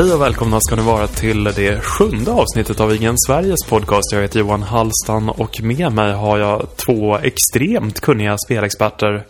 Hej och välkomna ska ni vara till det sjunde avsnittet av Igen Sveriges podcast. Jag heter Johan Hallstan och med mig har jag två extremt kunniga spelexperter.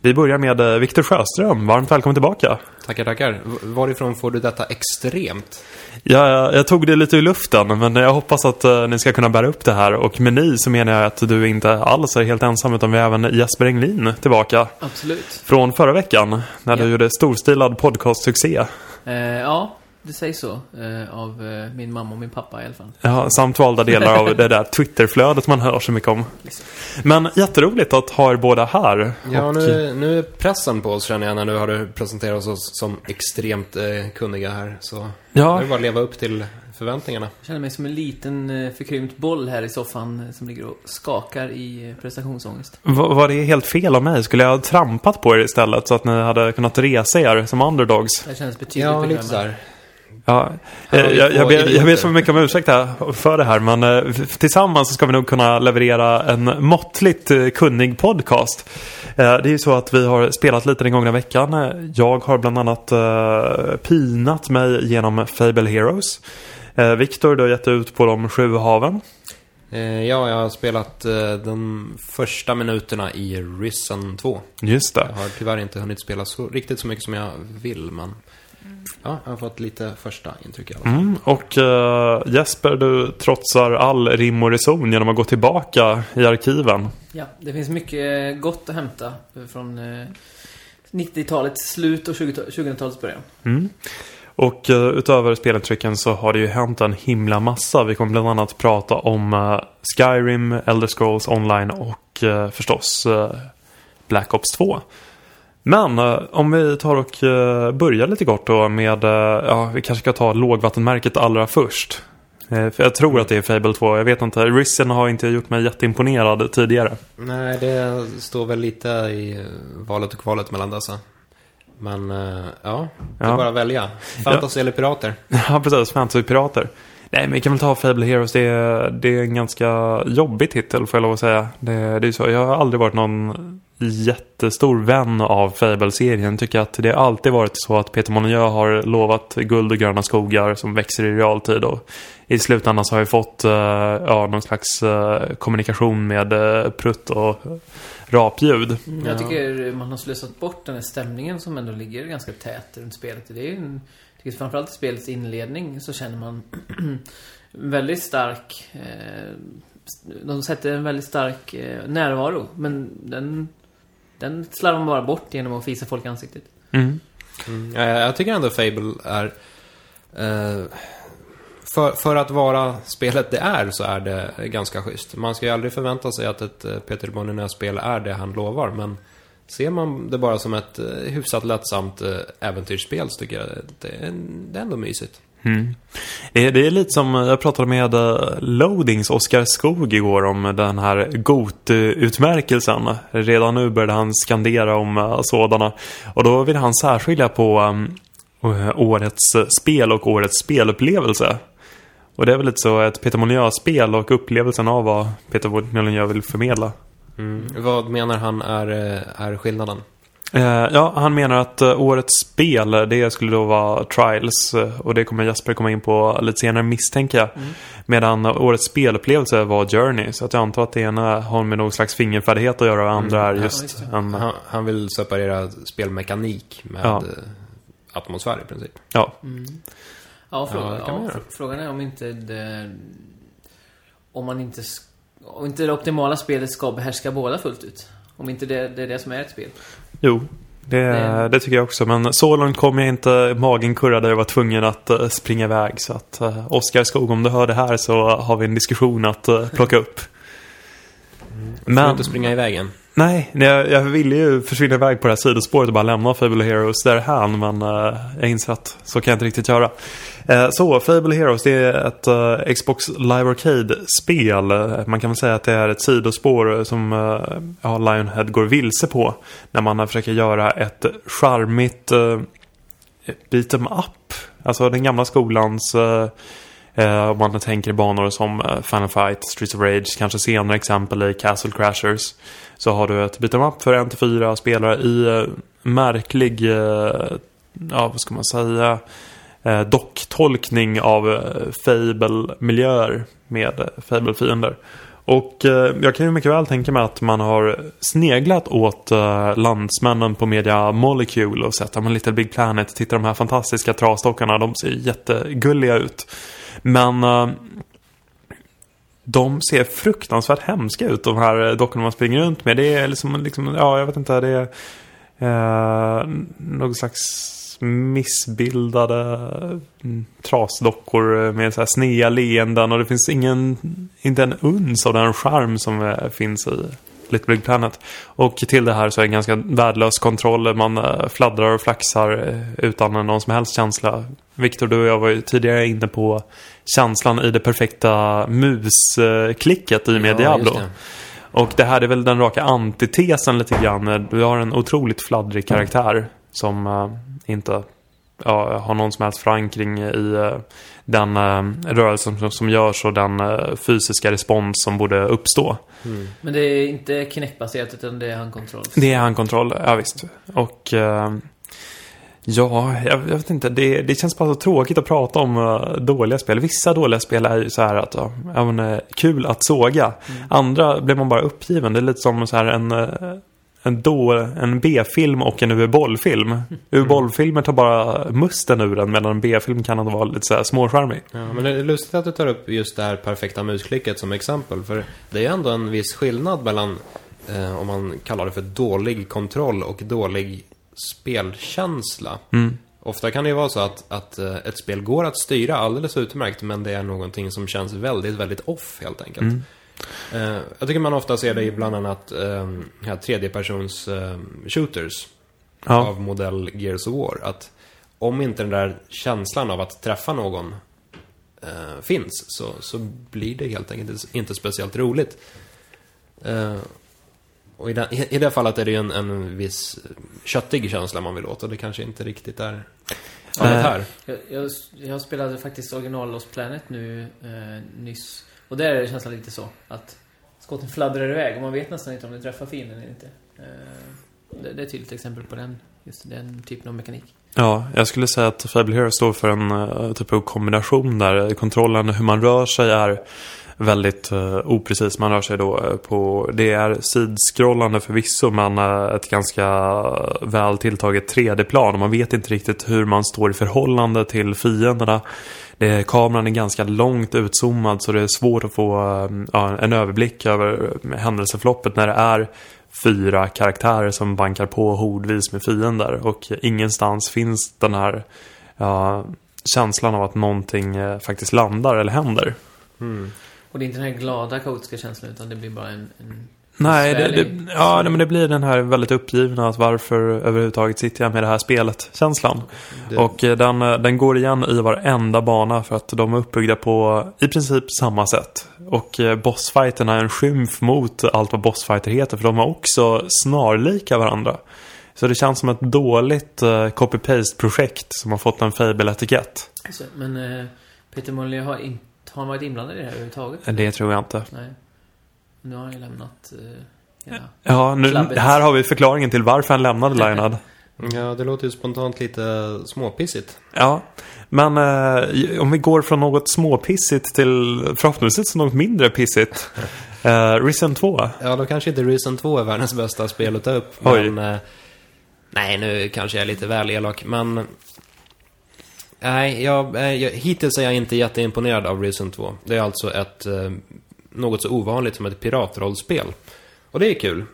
Vi börjar med eh, Viktor Sjöström. Varmt välkommen tillbaka. Tackar, tackar. Varifrån får du detta extremt? Ja, jag, tog det lite ur luften, men jag hoppas att eh, ni ska kunna bära upp det här. Och med ni så menar jag att du inte alls är helt ensam, utan vi har även Jesper Englin tillbaka. Absolut. Från förra veckan, när du Ja. gjorde storstilad podcastsuccé. Eh, ja, det sägs så. Eh, av eh, min mamma och min pappa i alla fall. Ja, samt valda delar av det där Twitterflödet man hör så mycket om. Men jätteroligt att ha er båda här. Ja, Och- nu, nu är pressen på oss känner jag när du har presenterat oss som extremt eh, kunniga här. Så Ja. det är bara att leva upp till förväntningarna. Jag känner mig som en liten eh, förkrympt boll här i soffan eh, som ligger och skakar i eh, prestationsångest. Va- Var det helt fel av mig? Skulle jag ha trampat på er istället så att ni hade kunnat resa er som underdogs? Det känns betydligt Ja, lite bekvämare. sådär. Ja, eh, jag, jag, två ber, jag ber så mycket om ursäkt här, för det här, men eh, tillsammans så ska vi nog kunna leverera en måttligt eh, kunnig podcast. Det är ju så att vi har spelat lite den gångna veckan. Jag har bland annat pinat mig genom Fable Heroes. Viktor, du har gett ut på de sju haven. Ja, jag har spelat de första minuterna i Risen 2. Just det. Jag har tyvärr inte hunnit spela så, riktigt så mycket som jag vill, men... Ja, jag har fått lite första intryck i alla fall. Mm, och eh, Jesper, du trotsar all rim och reson genom att gå tillbaka i arkiven. Ja, det finns mycket eh, gott att hämta från eh, 90-talets slut och 20 2000-talets början. Mm. Och eh, utöver spelintrycken så har det ju hänt en himla massa. Vi kommer bland annat prata om Skyrim, Elder Scrolls Online och förstås Black Ops 2. Men eh, om vi tar och eh, börjar lite kort då med, eh, ja vi kanske ska ta lågvattenmärket allra först. För jag tror att det är Fable 2, jag vet inte. Risen har inte gjort mig jätteimponerad tidigare. Nej, det står väl lite i valet och kvalet mellan dessa. Men, ja, det är Ja. bara att välja. Fantasy eller pirater? Ja, precis. Fantasypirater. Nej, men vi kan väl ta Fable Heroes. Det är, det är en ganska jobbig titel, får jag lov att säga. Det, det är så. Jag har aldrig varit någon jättestor vän av Fable-serien. Tycker att det har alltid varit så att Peter Molyneux har lovat guld och gröna skogar som växer i realtid. Och I slutändan så har jag fått eh, ja, någon slags eh, kommunikation med uh, prutt och rapljud. Jag tycker man har slösat bort den här stämningen som ändå ligger ganska tät runt spelet. Det är ju en, tycker framförallt i spelets inledning så känner man väldigt stark... Eh, de sätter en väldigt stark eh, närvaro. Men den, den slarvar man bara bort genom att visa folk i ansiktet. Mm. Mm. Ja, jag tycker ändå Fable är... Eh, för, för att vara spelet det är så är det ganska schysst. Man ska ju aldrig förvänta sig att ett Peter Molyneux-spel är det han lovar, men ser man det bara som ett eh, hyfsat lättsamt eh, äventyrsspel så tycker jag det är, det är ändå mysigt. Mm. Det, är lite som, eh, jag pratade med Loadings Oskar Skog igår om den här GOT-utmärkelsen. Redan nu började han skandera om sådana. Och då vill han särskilja på årets spel och årets spelupplevelse. Och det är väl lite så ett Peter Molyneux-spel och upplevelsen av vad Peter Molyneux vill förmedla. Mm. Vad menar han är, eh, är skillnaden? Eh, ja, han menar att eh, årets spel, det skulle då vara Trials. eh, och det kommer Jesper komma in på lite senare misstänker jag. Medan årets spelupplevelse var Journey. Så att jag antar att det ena har med någon slags fingerfärdighet att göra och andra är ja, just det. en... Han, han vill separera spelmekanik med Ja. eh, atmosfär i princip. Ja, Ja, frå Ja, det ja, fr- frågan är om inte det... Om man inte... sk- Om inte det optimala spelet ska behärska båda fullt ut. Om inte det, det är det som är ett spel. jo. Det, Det- det tycker jag också. Men så långt kom jag inte. Magen kurrade. Jag var tvungen att eh, springa iväg. Så att uh, Oskar Skog, om du hör det här så har vi en diskussion att eh, plocka upp. Men... Får inte springa iväg än. Nej, jag, jag ville ju försvinna iväg på det här sidospåret och bara lämna Fable Heroes därhän. Men uh, jag inser att så kan jag inte riktigt göra. Uh, så, Fable Heroes det är ett uh, Xbox Live Arcade-spel. Man kan väl säga att det är ett sidospår som uh, ja, Lionhead går vilse på. När man försöker göra ett charmigt uh, beat em up. Alltså den gamla skolans... Eh, om man tänker i banor som eh, Final Fight, Streets of Rage, kanske senare exempel i Castle Crashers. Så har du ett beat'em up för 1-4 spelare i eh, märklig, ja vad ska man säga, docktolkning av Fable-miljöer med Fable-fiender. Och eh, jag kan ju mycket väl tänka mig att man har sneglat åt eh, landsmännen på Media Molecule och sett att Little Big Planet, titta de här fantastiska trastockarna, de ser jättegulliga ut. Men eh, de ser fruktansvärt hemska ut, de här dockorna man springer runt med. Det är liksom, liksom ja, jag vet inte, det är eh, någon slags missbildade mm, trasdockor med så här snea leenden och det finns ingen, inte en uns av den charm som eh, finns i Little Big Planet. Och till det här så är det ganska värdelös kontroll. Man eh, fladdrar och flaxar eh, utan någon som helst känsla. Viktor, du och jag var ju tidigare inne på känslan i det perfekta musklicket i med Ja, Diablo. det. Och det här är väl den raka antitesen lite grann. Du har en otroligt fladdrig karaktär som eh, inte ja, har någon som helst förankring i den uh, rörelsen som, som görs och den eh, fysiska respons som borde uppstå. Men det är inte Kinect-baserat utan det är handkontroll. Det är handkontroll, ja visst. Och eh, ja, jag, jag vet inte. Det, det känns bara så tråkigt att prata om eh, dåliga spel. Vissa dåliga spel är ju så här att, ja, men, eh, kul att såga. Andra blir man bara uppgiven. Det är lite som så här en, eh, en, då, en B-film och en UV-bollfilm. UV-bollfilmer tar bara musten ur den medan en B-film kan vara lite så här småcharmig. Ja, men det är lustigt att du tar upp just det här perfekta musklicket som exempel. För det är ändå en viss skillnad mellan, eh, om man kallar det för dålig kontroll och dålig spelkänsla. Mm. Ofta kan det ju vara så att, att eh, ett spel går att styra alldeles utmärkt, men det är någonting som känns väldigt, väldigt off helt enkelt. Mm. Eh, jag tycker man ofta ser det i bland annat eh, här tredjepersons eh, shooters Ja. av modell Gears of War. Att om inte den där känslan av att träffa någon eh, finns så, så blir det helt enkelt inte speciellt roligt. Eh, och i, den, i, i det fallet är det ju en, en viss köttig känsla man vill åt och det kanske inte riktigt är fallet här. Jag, jag, jag spelade faktiskt original Lost Planet nu eh, nyss. Och där är känslan lite så att skotten fladdrar iväg och man vet nästan inte om det träffar fienden eller inte. Eh, det, det är ett tydligt exempel på den, just den typen av mekanik. Ja, jag skulle säga att Fable Hero står för en eh, typ av kombination där. Kontrollen, hur man rör sig är väldigt uh, oprecis. Man rör sig då på, det är sidskrollande förvisso men uh, ett ganska väl tilltaget 3D-plan. Man vet inte riktigt hur man står i förhållande till fienderna. Det, kameran är ganska långt utzoomad så det är svårt att få uh, ja, en överblick över händelseförloppet när det är fyra karaktärer som bankar på hordvis med fiender och ingenstans finns den här ja, känslan av att någonting eh, faktiskt landar eller händer. Och det är inte den här glada kaotiska känslan utan det blir bara en... en Nej, det, det, ja, men det blir den här väldigt uppgivna att varför överhuvudtaget sitter jag med det här spelet känslan. Det, Och eh, den, eh, den går igen i varenda bana för att de är uppbyggda på i princip samma sätt. Och eh, bossfighterna är en skymf mot allt vad bossfighter heter för de är också snarlika varandra. Så det känns som ett dåligt copy-paste-projekt som har fått en Fable-etikett. Så, men Peter Molyneux har, inte har han varit inblandad i det här överhuvudtaget? Det tror jag inte. Nej. Nu har han ju lämnat eh, hela... Ja, nu, här har vi förklaringen till varför han lämnade Lionhead. ja, det låter ju spontant lite småpissigt. Ja, men eh, om vi går från något småpissigt till förhoppningsvis något mindre pissigt. Eh, Risen 2. Ja, då kanske inte Reason 2 är världens bästa spel att ta upp. Oj. Men, eh, nej, nu kanske jag är lite väl elak, men... Nej, jag, eh, jag, hittills är jag inte jätteimponerad av Reason 2. Det är alltså ett, eh, något så ovanligt som ett piratrollspel. Och det är kul.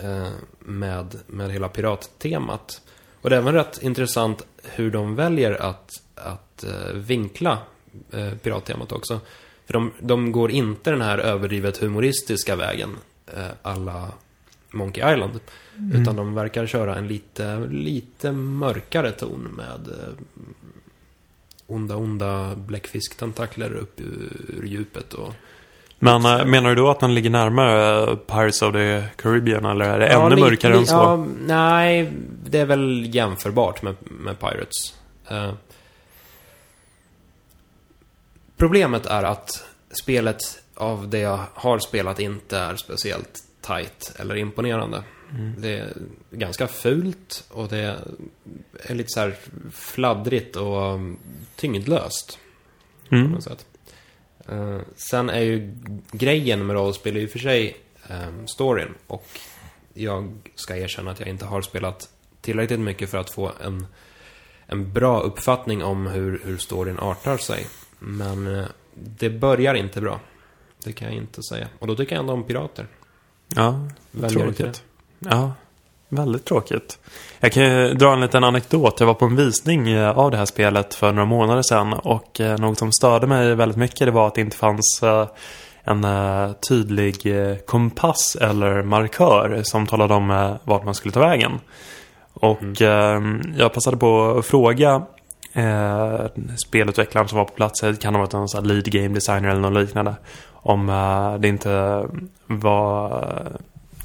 Eh, med, med hela pirattemat. Och det är även rätt intressant hur de väljer att, att eh, vinkla eh, pirattemat också. För de, de går inte den här överdrivet humoristiska vägen, alla Monkey Island. Utan de verkar köra en lite, lite mörkare ton med onda, onda bläckfisktentakler upp ur djupet och... Men eh, menar du då att den ligger närmare eh, Pirates of the Caribbean eller är det ännu lite- mörkare än så? Ja, nej, det är väl jämförbart med, med Pirates. Eh, problemet är att spelet av det jag har spelat inte är speciellt tight eller imponerande. Mm. Det är ganska fult och det är lite så här fladdrigt och um, tyngdlöst. På Mm. något sätt. Eh, sen är ju grejen med rollspel i och för sig um, storyn. Och jag ska erkänna att jag inte har spelat tillräckligt mycket för att få en, en bra uppfattning om hur, hur storyn artar sig. Men eh, det börjar inte bra. Det kan jag inte säga. Och då tycker jag ändå om pirater. Ja, inte tråkigt. Ja, väldigt tråkigt. Jag kan ju dra en liten anekdot. Jag var på en visning eh, av det här spelet för några månader sedan. Och eh, något som störde mig väldigt mycket det var att det inte fanns eh, en tydlig kompass eller markör som talade om vart man skulle ta vägen. Och eh, jag passade på att fråga eh, spelutvecklaren som var på plats, det kan ha varit här lead game designer eller något liknande, om det inte var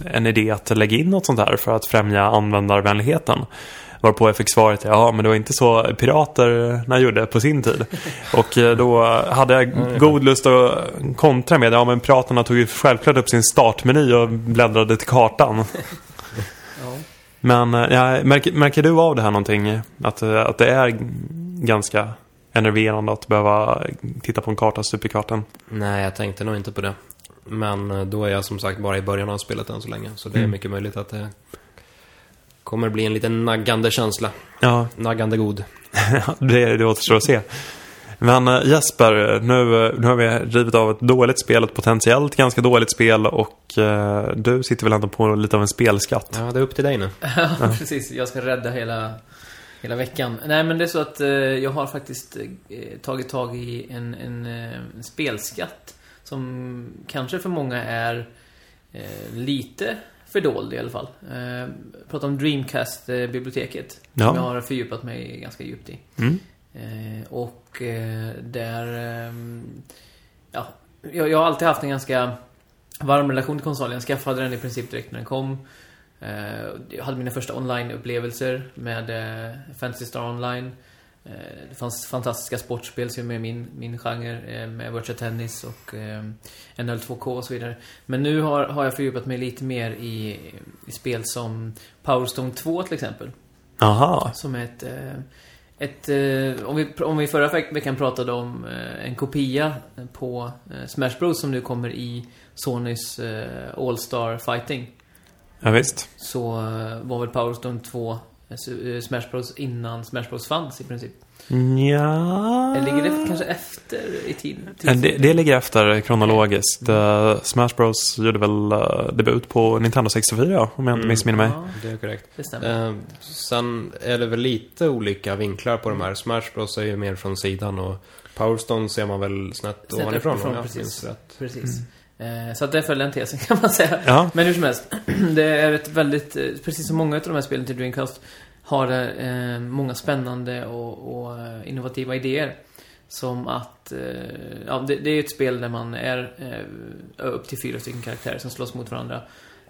en idé att lägga in något sånt här för att främja användarvänligheten. Varpå jag fick svaret, ja men det var inte så piraterna gjorde på sin tid. Och eh, då hade jag god lust att kontra med, ja men piraterna tog ju självklart upp sin startmeny och bläddrade till kartan. Ja. Men eh, ja, märker, märker du av det här någonting? Att, eh, att det är ganska enerverande att behöva titta på en karta stup i kvarten? Nej, jag tänkte nog inte på det. Men eh, då är jag som sagt bara i början av spelet än så länge. Så det är Mm. mycket möjligt att det kommer bli en liten naggande känsla. Ja, Naggande god. det, det återstår att se. Men eh, Jesper, nu, eh, nu har vi rivit av ett dåligt spel, ett potentiellt ganska dåligt spel och eh, du sitter väl ändå på lite av en spelskatt? Ja, det är upp till dig nu. Ja, precis. Jag ska rädda hela, hela veckan. Nej, men det är så att eh, jag har faktiskt eh, tagit tag i en, en, en spelskatt som kanske för många är eh, lite fördold i alla fall. Eh, pratar om Dreamcast-biblioteket. Ja. Som jag har fördjupat mig ganska djupt i. Mm. Eh, och eh, där... ehm, ja, jag, jag har alltid haft en ganska varm relation till konsolen. Jag skaffade den i princip direkt när den kom. Eh, jag hade mina första online-upplevelser med eh, Fantasy Star Online. Eh, det fanns fantastiska sportspel som är min, min genre eh, med Virtua Tennis och eh, NL2K och så vidare. Men nu har, har jag fördjupat mig lite mer i, i spel som Power Stone 2 till exempel. Aha. Som är ett... ett om, vi, om vi förra veck- veckan pratade om en kopia på Smash Bros som nu kommer i Sonys eh, All-Star Fighting. Ja, visst. Så var väl Power Stone 2 eh, s- eh, Smash Bros innan Smash Bros fanns i princip. Ja. Eller ligger det kanske efter i tid? Eh, Det, det ligger efter kronologiskt. Eh, Smash Bros gjorde väl eh, debut på Nintendo 64 om jag inte Mm. missminner mig. Ja, Det är korrekt. det stämmer. Eh, sen är det väl lite olika vinklar på de här. Smash Bros är ju mer från sidan och Powerstone ser man väl snett Snett ovanifrån om jag precis. minns rätt. Precis. Eh, så att det följer den tesen kan man säga. Ja, Men hur som helst, det är ett väldigt, eh, precis som många av de här spelen till Dreamcast, har eh, många spännande och, och eh, innovativa idéer. Som att, eh, ja, det, det är ett spel där man är eh, upp till fyra stycken karaktärer som slåss mot varandra.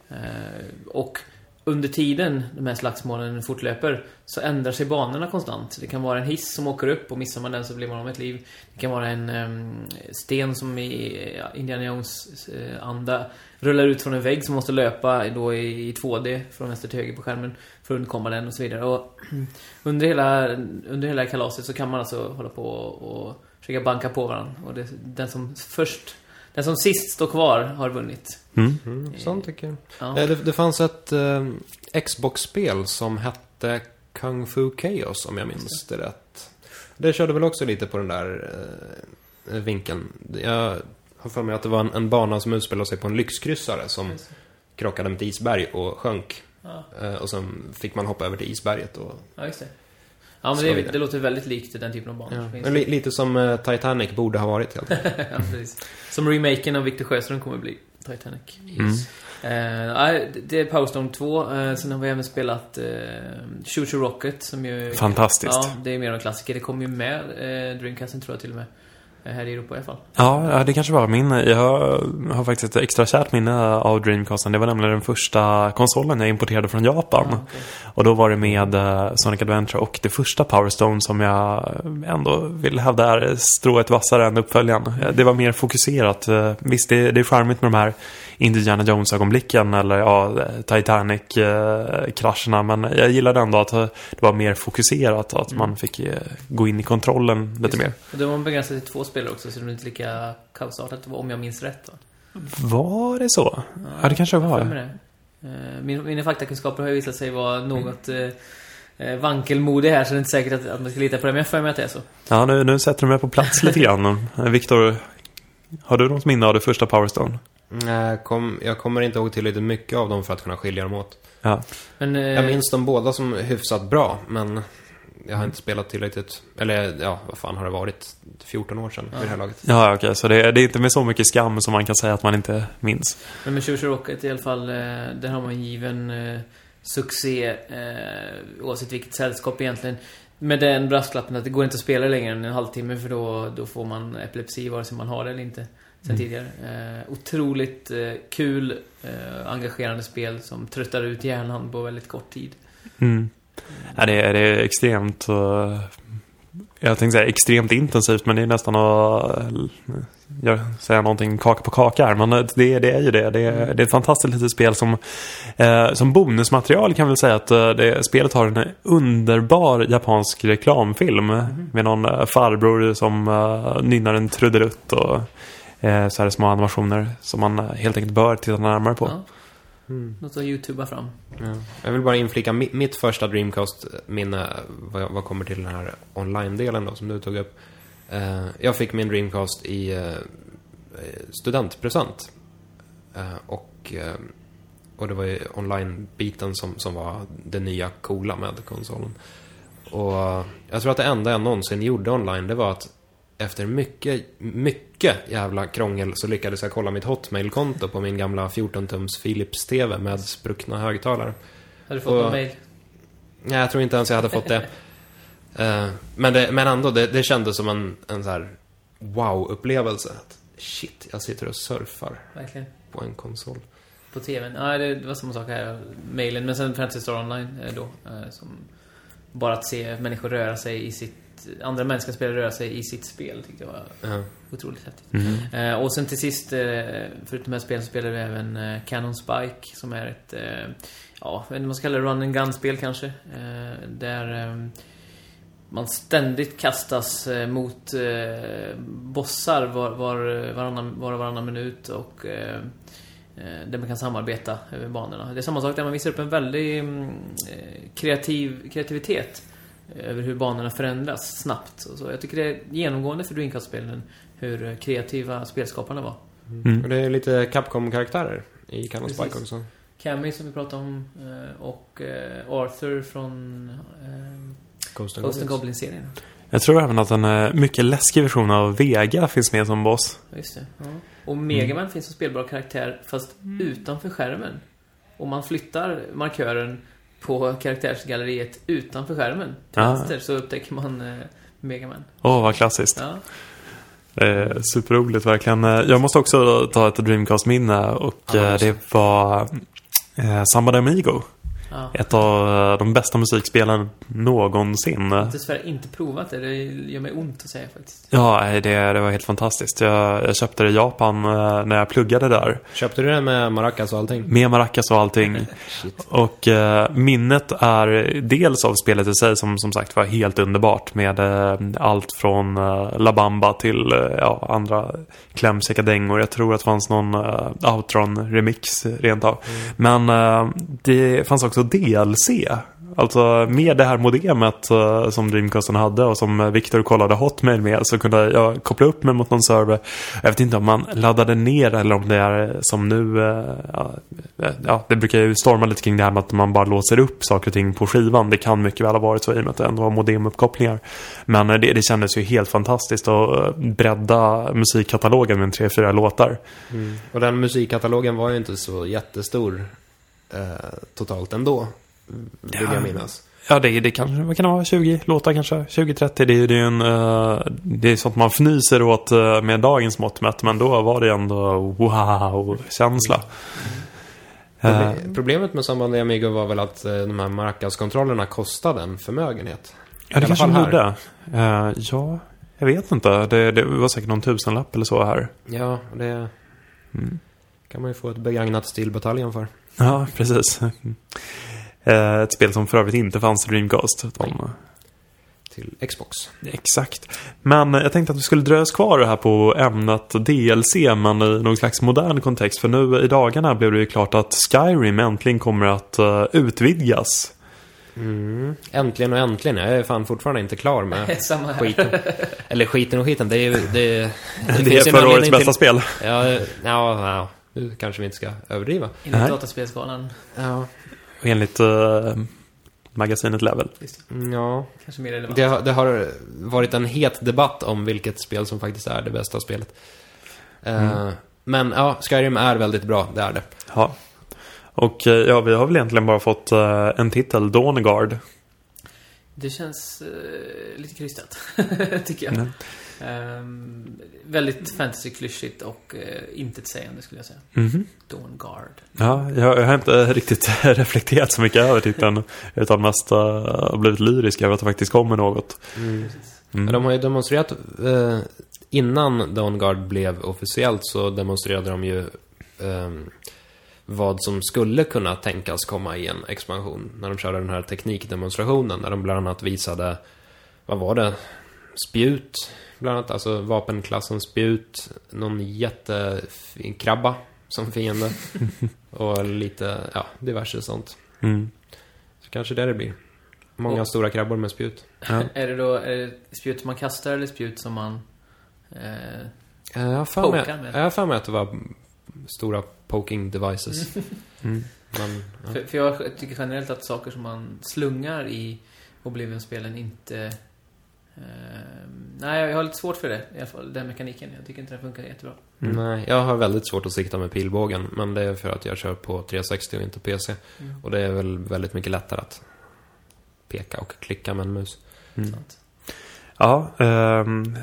Eh, och under tiden de här slagsmålen fortlöper så ändrar sig banorna konstant. Det kan vara en hiss som åker upp och missar man den så blir man av med ett liv. Det kan vara en um, sten som i ja, Indiana Jones uh, anda rullar ut från en vägg som måste löpa då i, i 2D från vänster till höger på skärmen för att undkomma den och så vidare. Och under hela, under hela kalaset så kan man alltså hålla på och, och försöka banka på varandra. Och det, den som först, den som sist står kvar har vunnit mm. Mm, sånt tycker jag. Ja. Eh, Det, det fanns ett eh, Xbox-spel som hette Kung Fu Chaos om jag minns det rätt. Det körde väl också lite på den där eh, vinkeln. Jag har för mig att det var en, en bana som utspelade sig på en lyxkryssare som krockade med ett isberg och sjönk. Ja, Eh, och sen fick man hoppa över till isberget och... ja just det. Ja, men det, det låter väldigt likt den typen av banor. li, lite som eh, Titanic borde ha varit helt enkelt. ja, precis. Som remaken av Victor Sjöström kommer bli. Titanic. Mm. Eh, nej, det är Powerstone 2. Eh, sen har vi även spelat eh, Shoot Your Rocket som ju... Fantastiskt. Ja, det är mer en klassiker. Det kom ju med eh, Dreamcasten tror jag till och med. Eh, Här i Europa i alla fall. Ja, det kanske var min. Jag har faktiskt ett extra kärt minne av Dreamcasten. Det var nämligen den första konsolen jag importerade från Japan. Ja, okej. Och då var det med uh, Sonic Adventure och det första Power Stone som jag ändå vill hävda är strået vassare än uppföljaren. Uh, det var mer fokuserat. Uh, visst, det, det är charmigt med de här Indiana Jones-ögonblicken eller ja, Titanic-krascherna. Men jag gillade ändå att det var mer fokuserat. Att Mm. man fick gå in i kontrollen lite mer. Och det var begränsat till två spelare också, så det var inte lika kaosartat, om jag minns rätt. Va? Var det så? Ja, det kanske var. det. Eh, Min, mina faktakunskaper har ju visat sig vara något eh, eh, vankelmodig här, så det är inte säkert att, att man ska lita på det, men jag för mig att det är så. Ja, nu, nu sätter du mig på plats lite grann. Viktor, har du något minne av det första Power Jag, kom, jag kommer inte ihåg tillräckligt mycket av dem för att kunna skilja dem åt. Ja. Men, eh, Jag minns dem båda som hyfsat bra, men jag har inte spelat tillräckligt. Eller ja, vad fan har det varit? 14 år sedan vid det här laget. Ja, okej. Så det, det är inte med så mycket skam som man kan säga att man inte minns. Men med Shusha Rocket i alla fall, eh, där har man en given eh, succé eh, oavsett vilket sällskap egentligen. Med den brasklappen att det går inte att spela längre än en halvtimme för då, då får man epilepsi vare sig man har det eller inte. Sen Mm. tidigare. Eh, otroligt eh, kul, eh, engagerande spel som tröttar ut hjärnan på väldigt kort tid. Mm. Ja, det, är, det är extremt... eh, jag tänkte säga extremt intensivt, men det är nästan att uh, jag, säga någonting kaka på kaka här. Men det, det är ju det. Det är, det är ett fantastiskt litet spel som, eh, som bonusmaterial kan vi väl säga att eh, det, spelet har en underbar japansk reklamfilm med någon eh, farbror som uh, nynnar en trudelutt och eh, så här små animationer som man helt enkelt bör titta närmare på. Ja, något att youtuba fram. Ja. Jag vill bara inflika mi- mitt första Dreamcast-minne vad, vad kommer till den här online-delen då som du tog upp. Eh, jag fick min Dreamcast i eh, studentpresent. Eh, och, eh, och det var ju online-biten som, som var det nya coola med konsolen. Och jag tror att det enda jag någonsin gjorde online det var att efter mycket, mycket jävla krångel så lyckades jag kolla mitt Hotmail-konto på min gamla 14-tums Philips-TV med spruckna högtalare. Har du fått Och- någon mail? Nej, jag tror inte ens jag hade fått det. Eh, men, det men ändå, det, det kändes som en, en så här wow-upplevelse. Shit, jag sitter och surfar Verkligen. på en konsol. På TVn? Ja, det, det var samma sak här. Mailen. Men sen Fantasy Star Online eh, då. eh, Som bara att se människor röra sig i sitt... Andra människor spelare röra sig i sitt spel tyckte jag var Ja. otroligt häftigt. Mhm. Eh, och sen till sist, eh, förutom de här spelen så spelade vi även eh, Canon Spike som är ett, eh, ja, om man ska kalla det run and gun-spel kanske. Eh, där eh, man ständigt kastas eh, mot bossar var, var, varannan, var och varannan minut och där man kan samarbeta över banorna. Det är samma sak där man visar upp en väldig mm, kreativ, kreativitet över hur banorna förändras snabbt. Och så. Jag tycker det är genomgående för Dreamcast-spelen hur kreativa spelskaparna var. Mm. Och det är lite Capcom-karaktärer i Canon. Spike också. Cammy som vi pratade om eh, och eh, Arthur från eh, Ghost and Ghost and Goblins. Goblin-serien. Jag tror även att en mycket läskig version av Vega finns med som boss. Just det. Ja. Och Megaman finns som spelbar karaktär fast utanför skärmen. Om man flyttar markören på karaktärsgalleriet utanför skärmen till Ah. vänster så upptäcker man eh, Megaman. Åh, vad klassiskt. Ja. Eh, superroligt verkligen. Eh, Jag måste också ta ett Dreamcast-minne och Ja, eh, det var eh, Samba de Amigo. Ja. Ett av eh, de bästa musikspelen någonsin. Jag har dessvärre inte provat det. Det gör mig ont att säga faktiskt. Ja, det, det var helt fantastiskt. Jag, jag köpte det i Japan eh, när jag pluggade där. Köpte du det med maracas och allting? Med maracas och allting. Och eh, minnet är dels av spelet i sig som som sagt var helt underbart med eh, allt från eh, La Bamba till eh, ja, andra klämkäcka dängor. Jag tror att det fanns någon eh, Outron-remix rent av. Men eh, det fanns också DLC. Alltså med det här modemet uh, som Dreamcasten hade och som Viktor Victor kollade Hotmail med så kunde jag koppla upp mig mot någon server. Jag vet inte om man laddade ner eller om det är som nu, Uh, ja, det brukar ju storma lite kring det här med att man bara låser upp saker och ting på skivan. Det kan mycket väl ha varit så i och med att det ändå var modemuppkopplingar. Men det, det kändes ju helt fantastiskt att bredda musikkatalogen med tre, fyra låtar. Mm. Och den musikkatalogen var ju inte så jättestor totalt ändå. Vill Ja. jag minnas. Ja, det, det kanske, vad kan det vara, 20 låtar kanske? 20-30, det, det är en, eh, det är sånt man fnyser åt eh, med dagens mått mätt, men då var det ändå wow-känsla. Eh, Proble- Problemet med Samba de Amigo var väl att eh, de här marknadskontrollerna kostade en förmögenhet. ja, det kanske de gjorde. Eh, ja, jag vet inte. Det, det var säkert någon tusenlapp eller så här. Ja, det Mm. kan man ju få ett begagnat stilbataljon för. Ja, precis. Eh, Ett spel som för övrigt inte fanns i Dreamcast. De, Till Xbox. exakt. Men jag tänkte att vi skulle dröja oss kvar här på ämnet DLC, men i någon slags modern kontext. För nu i dagarna blev det ju klart att Skyrim äntligen kommer att eh, utvidgas. Mm. Äntligen och äntligen. Jag är fan fortfarande inte klar med skiten. Eller skiten och skiten. Det är. Det, det, Det, är förra årets bästa till- spel. Ja, ja, ja, nu kanske vi inte ska överdriva. Enligt Nej. dataspelsskalan. Ja. Enligt eh, magasinet Level. Visst, Ja. kanske mer relevant. Det, har- det har varit en het debatt om vilket spel som faktiskt är det bästa spelet. Eh, Men ja, Skyrim är väldigt bra, det är det. Ja. Och eh, ja, vi har väl egentligen bara fått eh, en titel, Dawnguard. Det känns eh, lite krystat, tycker jag. Mm. Ehm, väldigt fantasy-klyschigt och uh, intetsägande skulle jag säga. Mhm. Dawnguard. Ja, jag, jag har inte riktigt reflekterat så mycket över titeln. Utan mest uh, blivit lyrisk över att det faktiskt kommer något. Men Mm. De har ju demonstrerat, eh, innan Dawnguard blev officiellt så demonstrerade de ju ehm, vad som skulle kunna tänkas komma i en expansion. När de körde den här teknikdemonstrationen, där de bland annat visade, vad var det? Spjut, bland annat, alltså vapenklassen spjut, någon jättekrabba som fiende. och lite, ja, diverse sånt. Mm. Så kanske det det blir. Många Och- stora krabbor med spjut. Ja. Är det då är det spjut som man kastar eller spjut som man... Eh, Jag har för mig, med. jag har för mig att det var stora poking devices. Mm. Men, ja. för, för jag tycker generellt att saker som man slungar i Oblivion-spelen inte... Eh, nej, jag har lite svårt för det. I alla fall den mekaniken. Jag tycker inte den funkar jättebra. Mm. Nej, jag har väldigt svårt att sikta med pilbågen. Men det är för att jag kör på 360 och inte PC. Mm. Och det är väl väldigt mycket lättare att peka och klicka med en mus. Mm. Ja, ehm,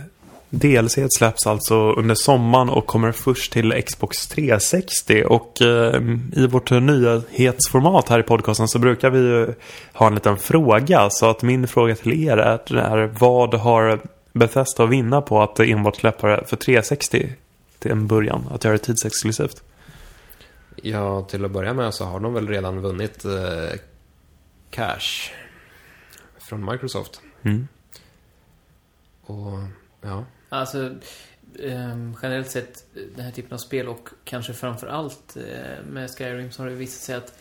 DLC släpps alltså under sommaren och kommer först till Xbox 360. Och ehm, i vårt nyhetsformat här i podcasten så brukar vi ju ha en liten fråga. Så att min fråga till er är, är vad har Bethesda att vinna på att enbart släppa det för 360 till en början? Att göra det tidsexklusivt? Ja, till att börja med så har de väl redan vunnit eh, cash från Microsoft. Mm. Och ja, Alltså, ehm, generellt sett, den här typen av spel och kanske framför allt eh, med Skyrim så har det visat sig att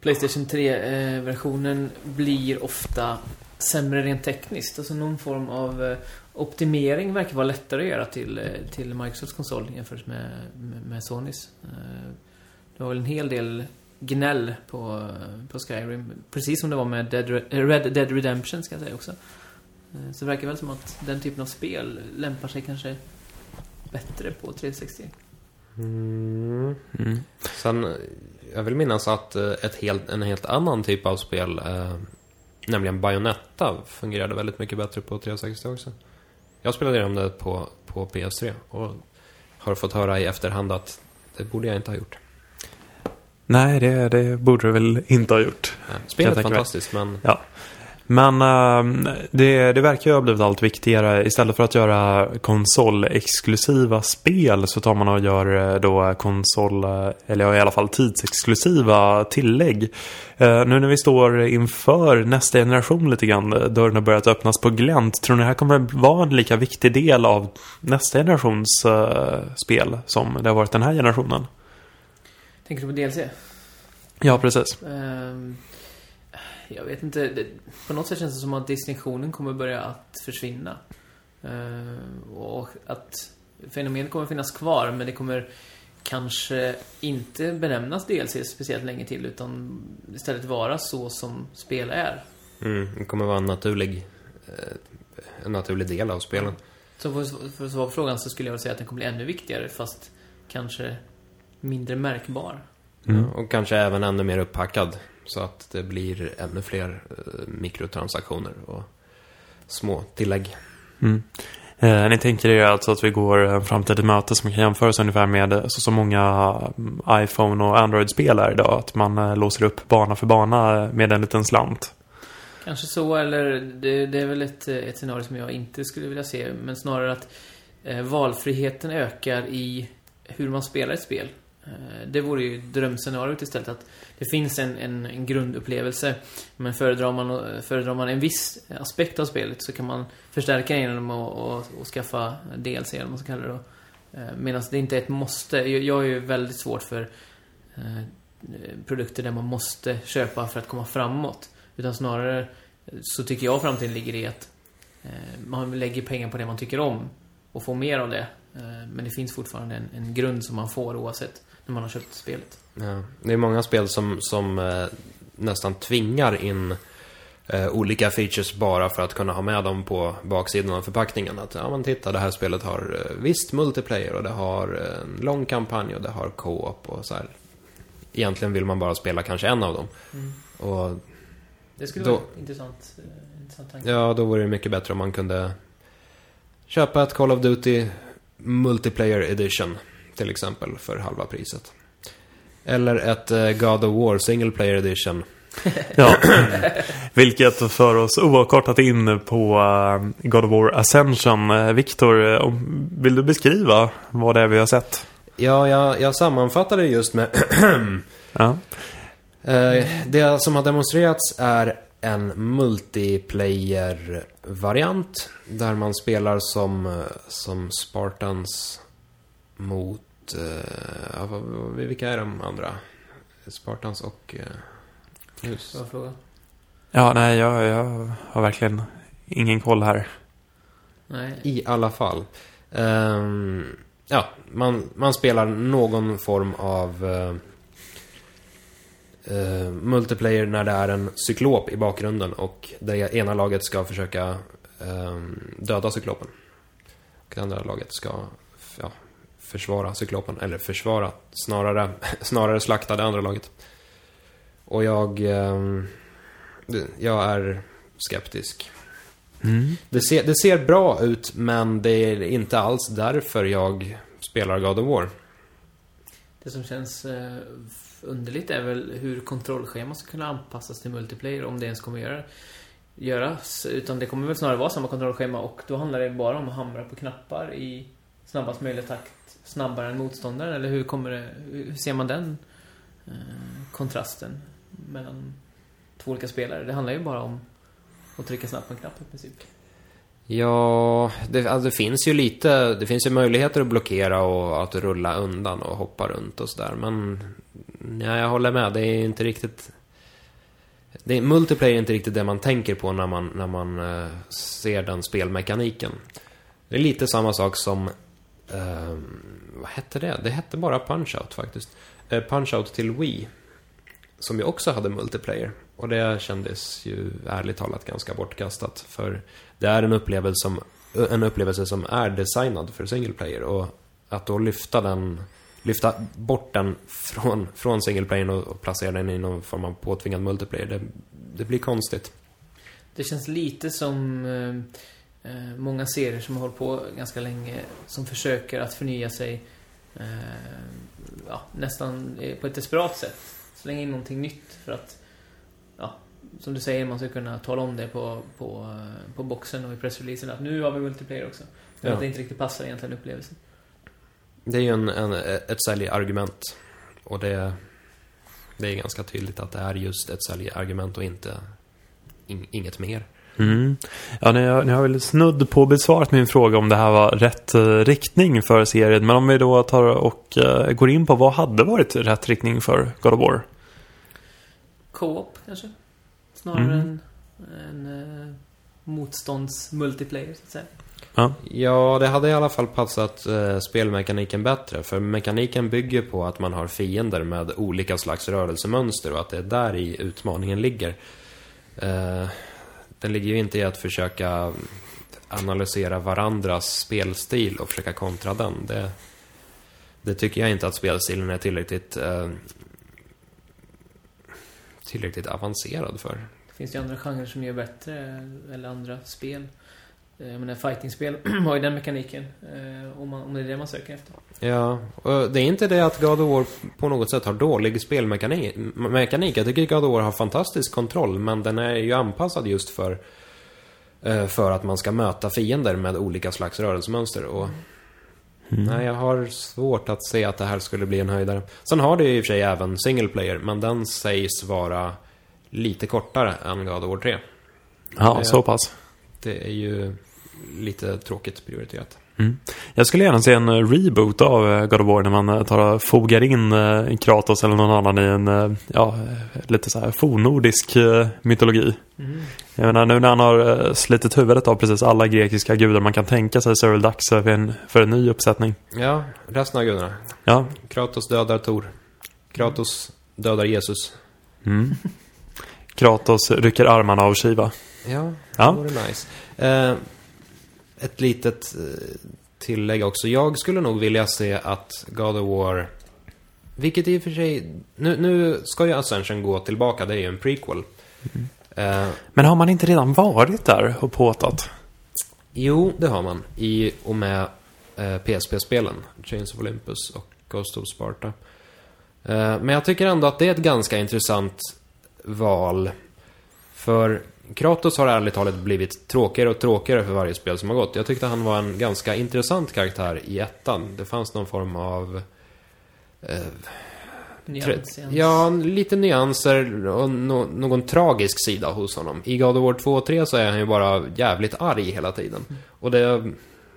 Playstation 3-versionen eh, blir ofta sämre rent tekniskt. Alltså någon form av eh, optimering verkar vara lättare att göra till, till Microsofts konsol jämfört med, med, med Sonys. Det var väl en hel del gnäll på, på Skyrim. Precis som det var med Dead, Red Dead Redemption ska jag säga också. Eh, Så det verkar väl som att den typen av spel lämpar sig kanske bättre på 360. mm. Mm. Sen, eh, jag vill minnas att eh, ett helt, en helt annan typ av spel, eh, nämligen Bayonetta, fungerade väldigt mycket bättre på 360 också. Jag spelade igenom det på, på PS3 och har fått höra i efterhand att det borde jag inte ha gjort. Nej, det, det borde du väl inte ha gjort. Eh, Spelet är fantastiskt, men Men ehm, det, det verkar ju ha blivit allt viktigare. Istället för att göra konsolexklusiva spel så tar man och gör eh, då konsol, eh, eller i alla fall tidsexklusiva tillägg. Eh, nu när vi står inför nästa generation lite grann, dörren har börjat öppnas på glänt. Tror ni det här kommer vara en lika viktig del av nästa generations eh, spel som det har varit den här generationen? Tänker du på DLC? Ja, precis. Ehm, jag vet inte. Det, på något sätt känns det som att distinktionen kommer börja att försvinna. Ehm, och att fenomenet kommer finnas kvar, men det kommer kanske inte benämnas DLC speciellt länge till, utan istället vara så som spel är. mm, det kommer vara en naturlig, eh, en naturlig del av spelen. Så för, för att svara på frågan så skulle jag säga att den kommer bli ännu viktigare, fast kanske mindre märkbar. Mm. Ja, Och kanske även ännu mer upphackad. Så att det blir ännu fler eh, mikrotransaktioner och små tillägg. Mm. Eh, ni tänker er alltså att vi går en framtid till möte som kan jämföras ungefär med eh, så, så många mm, iPhone och Android-spel är idag. Att man eh, låser upp bana för bana med en liten slant. Kanske så, eller det, det är väl ett, ett scenario som jag inte skulle vilja se. Men snarare att eh, valfriheten ökar i hur man spelar ett spel. Eh, det vore ju drömscenariot istället. Att det finns en, en, en grundupplevelse. Men föredrar man, eh, föredrar man en viss aspekt av spelet så kan man förstärka genom att och, och skaffa DLC eller vad man ska kalla det då. Eh, Medan det inte är ett måste. Jag, jag är ju väldigt svårt för eh, produkter där man måste köpa för att komma framåt. Utan snarare så tycker jag framtiden ligger i att eh, man lägger pengar på det man tycker om och får mer av det. Men det finns fortfarande en, en grund som man får oavsett när man har köpt spelet. Ja. Det är många spel som, som eh, nästan tvingar in eh, olika features bara för att kunna ha med dem på baksidan av förpackningen. Att, ja men titta, det här spelet har eh, visst multiplayer och det har en lång kampanj och det har co-op och så här. Egentligen vill man bara spela kanske en av dem. Och Det skulle Då- vara intressant, eh, intressant tanke. ja, då vore det mycket bättre om man kunde köpa ett Call of Duty Multiplayer Edition till exempel för halva priset. Eller ett eh, God of War Single Player Edition. Ja, vilket för oss oavkortat in på eh, God of War Ascension. Eh, Viktor, vill du beskriva vad det är vi har sett? Ja, jag, jag sammanfattade det just med Ja. Det som har demonstrerats är en multiplayer-variant där man spelar som, som Spartans mot... eh, ja, vilka är de andra? Spartans och... Uh, just. Bra fråga. Ja, nej, jag, jag har verkligen ingen koll här. Nej. I alla fall. Ehm, ja, man, man spelar någon form av eh, eh, multiplayer när det är en cyklop i bakgrunden och det ena laget ska försöka ehm, döda cyklopen. Och det andra laget ska ja, försvara cyklopen, eller försvara, snarare, snarare slakta det andra laget. Och jag, ehm, jag är skeptisk. Mm. Det ser, det ser bra ut, men det är inte alls därför jag spelar God of War. Det som känns eh, underligt är väl hur kontrollschemat ska kunna anpassas till multiplayer, om det ens kommer göra, göras. Utan det kommer väl snarare vara samma kontrollschema och då handlar det bara om att hamra på knappar i snabbast möjliga takt, snabbare än motståndaren. Eller hur kommer det, hur ser man den eh, kontrasten mellan två olika spelare? Det handlar ju bara om att trycka snabbt på en knapp i princip. Ja, det, alltså det finns ju lite, det finns ju möjligheter att blockera och att rulla undan och hoppa runt och sådär, men ja, jag håller med, det är inte riktigt... Det är, multiplayer är inte riktigt det man tänker på när man, när man eh, ser den spelmekaniken. Det är lite samma sak som... Um, vad hette det? Det hette bara Punch-Out faktiskt. Uh, Punch-Out till Wii. Som ju också hade multiplayer. Och det kändes ju ärligt talat ganska bortkastat. För det är en upplevelse som, en upplevelse som är designad för single player. Och att då lyfta den, lyfta bort den från, från single player och, och placera den i någon form av påtvingad multiplayer, det, det blir konstigt. Det känns lite som eh, många serier som har hållit på ganska länge som försöker att förnya sig eh, ja, nästan eh, på ett desperat sätt. Slänga in någonting nytt för att ja, som du säger, man ska kunna tala om det på, på, eh, på boxen och i pressreleasen att nu har vi multiplayer också. Men Ja. att det inte riktigt passar egentligen upplevelsen. Det är ju en, en, ett säljargument. Och det, det är ganska tydligt att det är just ett säljargument och inte in, inget mer. Mm. Ja, ni har, ni har väl snudd på besvarat min fråga om det här var rätt eh, riktning för serien. Men om vi då tar och eh, går in på vad hade varit rätt riktning för God of War? Co-op kanske? Snarare Mm. än, än eh, motstånds-multiplayer så att säga. Ja. Ja, det hade i alla fall passat eh, spelmekaniken bättre. För mekaniken bygger på att man har fiender med olika slags rörelsemönster och att det är där i utmaningen ligger. Eh, den ligger ju inte i att försöka analysera varandras spelstil och försöka kontra den. Det, det tycker jag inte att spelstilen är tillräckligt eh, tillräckligt avancerad för. Det finns ju andra genrer som gör bättre, eller andra spel. Eh, menar, fightingspel har ju den mekaniken. eh, Om, man, om det är det man söker efter. Ja, och det är inte det att God of War på något sätt har dålig spelmekanik. Mekanik. Jag tycker God of War har fantastisk kontroll, men den är ju anpassad just för eh, för att man ska möta fiender med olika slags rörelsemönster. Och Nej, jag har svårt att se att det här skulle bli en höjdare. Sen har det ju i och för sig även single player, men den sägs vara lite kortare än God of War 3. Ja, Det- så pass. Det är ju lite tråkigt prioriterat. Mm. Jag skulle gärna se en eh, reboot av eh, God of War när man eh, tar fogar in Kratos eller någon annan i en, ja, lite så här fornnordisk eh, mytologi. Jag menar nu när han har slitit huvudet av precis alla grekiska gudar man kan tänka sig så är det väl dags för en, för en ny uppsättning. Ja, resten av gudarna. Ja. Kratos dödar Tor. Kratos dödar Jesus. Mm. Kratos rycker armarna av Shiva. Ja, Ja. det vore nice. Eh, ett litet eh, tillägg också. Jag skulle nog vilja se att God of War... Vilket i och för sig... Nu, nu ska ju Ascension gå tillbaka, det är ju en prequel. Eh, Men har man inte redan varit där och påtat? jo, det har man. I och med eh, PSP-spelen. Chains of Olympus och Ghost of Sparta. Men jag tycker ändå att det är ett ganska intressant val. För Kratos har ärligt talat blivit tråkigare och tråkigare för varje spel som har gått. Jag tyckte han var en ganska intressant karaktär i ettan. Det fanns någon form av... Eh, Nyans, ja, lite nyanser och no någon tragisk sida hos honom. I God of War 2 och 3 så är han ju bara jävligt arg hela tiden. Och det,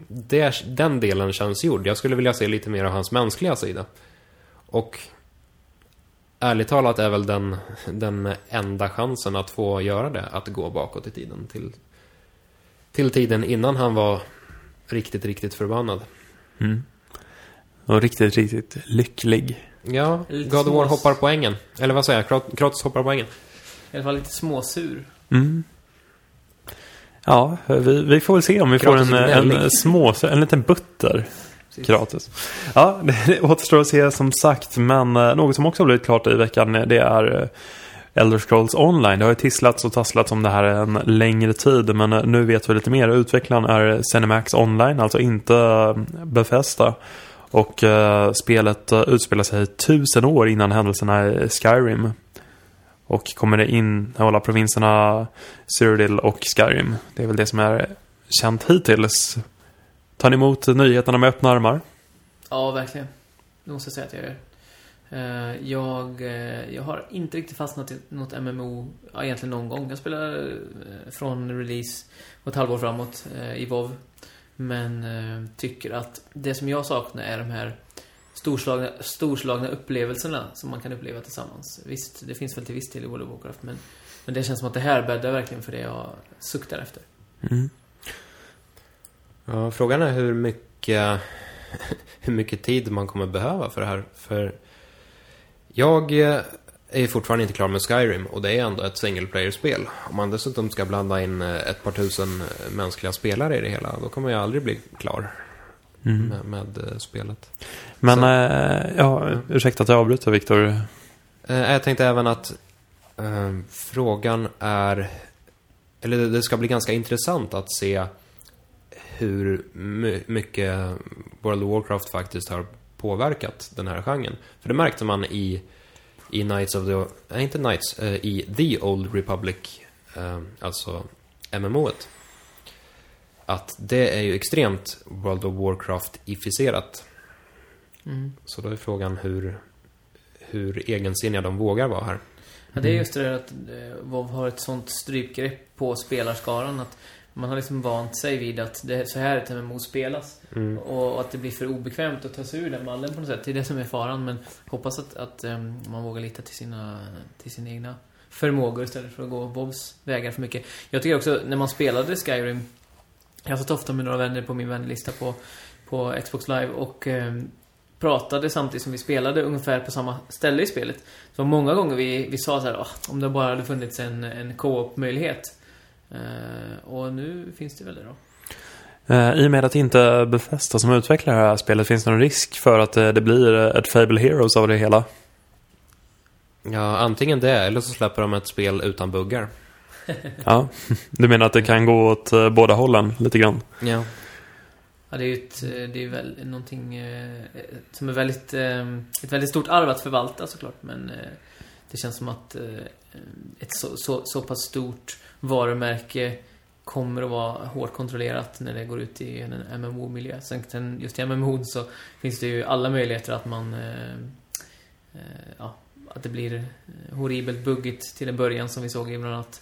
det, den delen känns gjord. Jag skulle vilja se lite mer av hans mänskliga sida. Och ärligt talat är väl den, den enda chansen att få göra det, att gå bakåt i tiden till, till tiden innan han var riktigt, riktigt förbannad. Mm. Och riktigt, riktigt lycklig. Ja, Lite God of War hoppar på ängen. Eller vad säger jag? Krat- Kratos hoppar på ängen. I alla fall lite småsur. Mm. Ja, vi, vi får väl se om vi Kratos får en, en, gnällig. små, en liten butter. Gratis. Ja, det återstår att se som sagt. Men eh, något som också har blivit klart i veckan eh, det är eh, Elder Scrolls Online. Det har ju tisslats och tasslats om det här en längre tid. Men nu vet vi lite mer. Utvecklaren är Cinemax Online, alltså inte Befästa. Och eh, spelet utspelar sig tusen år innan händelserna i Skyrim. Och kommer det innehålla provinserna Cyrodiil och Skyrim. Det är väl det som är känt hittills. Tar ni emot nyheterna med öppna armar? Ja, verkligen. Det måste jag säga att jag gör. Eh, Jag, eh, jag har inte riktigt fastnat i något MMO ja, egentligen någon gång. Jag spelar eh, från release och ett halvår framåt i WoW. Men tycker att det som jag saknar är de här storslagna, storslagna upplevelserna som man kan uppleva tillsammans. Visst, det finns väl till viss del i World of Warcraft, men, men det känns som att det här bäddar verkligen för det jag suktar efter. Mm. Ja, frågan är hur mycket, hur mycket tid man kommer behöva för det här. För jag eh, är fortfarande inte klar med Skyrim och det är ändå ett single player-spel. Om man dessutom ska blanda in eh, ett par tusen eh, mänskliga spelare i det hela, då kommer jag aldrig bli klar Mm. med, med spelet. Men, Så- eh, ja, ursäkta att jag avbryter Viktor. Jag tänkte även att eh, frågan är, eller det ska bli ganska intressant att se hur my- mycket World of Warcraft faktiskt har påverkat den här genren. För det märkte man i, i Knights of the, nej inte Knights, eh, i The Old Republic, eh, alltså MMO-et. Att det är ju extremt World of Warcraft-ificerat. Mm. Så då är frågan hur, hur egensinniga de vågar vara här. Ja, det är just det där att eh, WoW har ett sånt strypgrepp på spelarskaran att man har liksom vant sig vid att det är så här ett MMO spelas. Mm. Och, och att det blir för obekvämt att ta sig ur den mallen på något sätt. Det är det som är faran. Men hoppas att, att ehm, man vågar lita till sina, till sina egna förmågor istället för att gå WoWs vägar för mycket. Jag tycker också, när man spelade Skyrim Jag satt ofta med några vänner på min vänlista på, på Xbox Live och ehm, pratade samtidigt som vi spelade ungefär på samma ställe i spelet. Så många gånger vi, vi sa så här, "Åh, om det bara hade funnits en, en co-op-möjlighet. Eh, och nu finns det väl det då. Eh, I och med att inte Bethesda som utvecklar det här spelet finns det någon risk för att eh, det blir ett Fable Heroes av det hela. Ja, antingen det eller så släpper de ett spel utan buggar. Ja, du menar att det kan gå åt båda hållen lite grann? Ja. Ja, det är ju ett, det är väl någonting som är väldigt, ett väldigt stort arv att förvalta såklart. Men det känns som att ett så, så, så pass stort varumärke kommer att vara hårt kontrollerat när det går ut i en MMO-miljö. Sen just i MMO så finns det ju alla möjligheter att man eh, eh, ja, att det blir horribelt buggigt till en början som vi såg i bland annat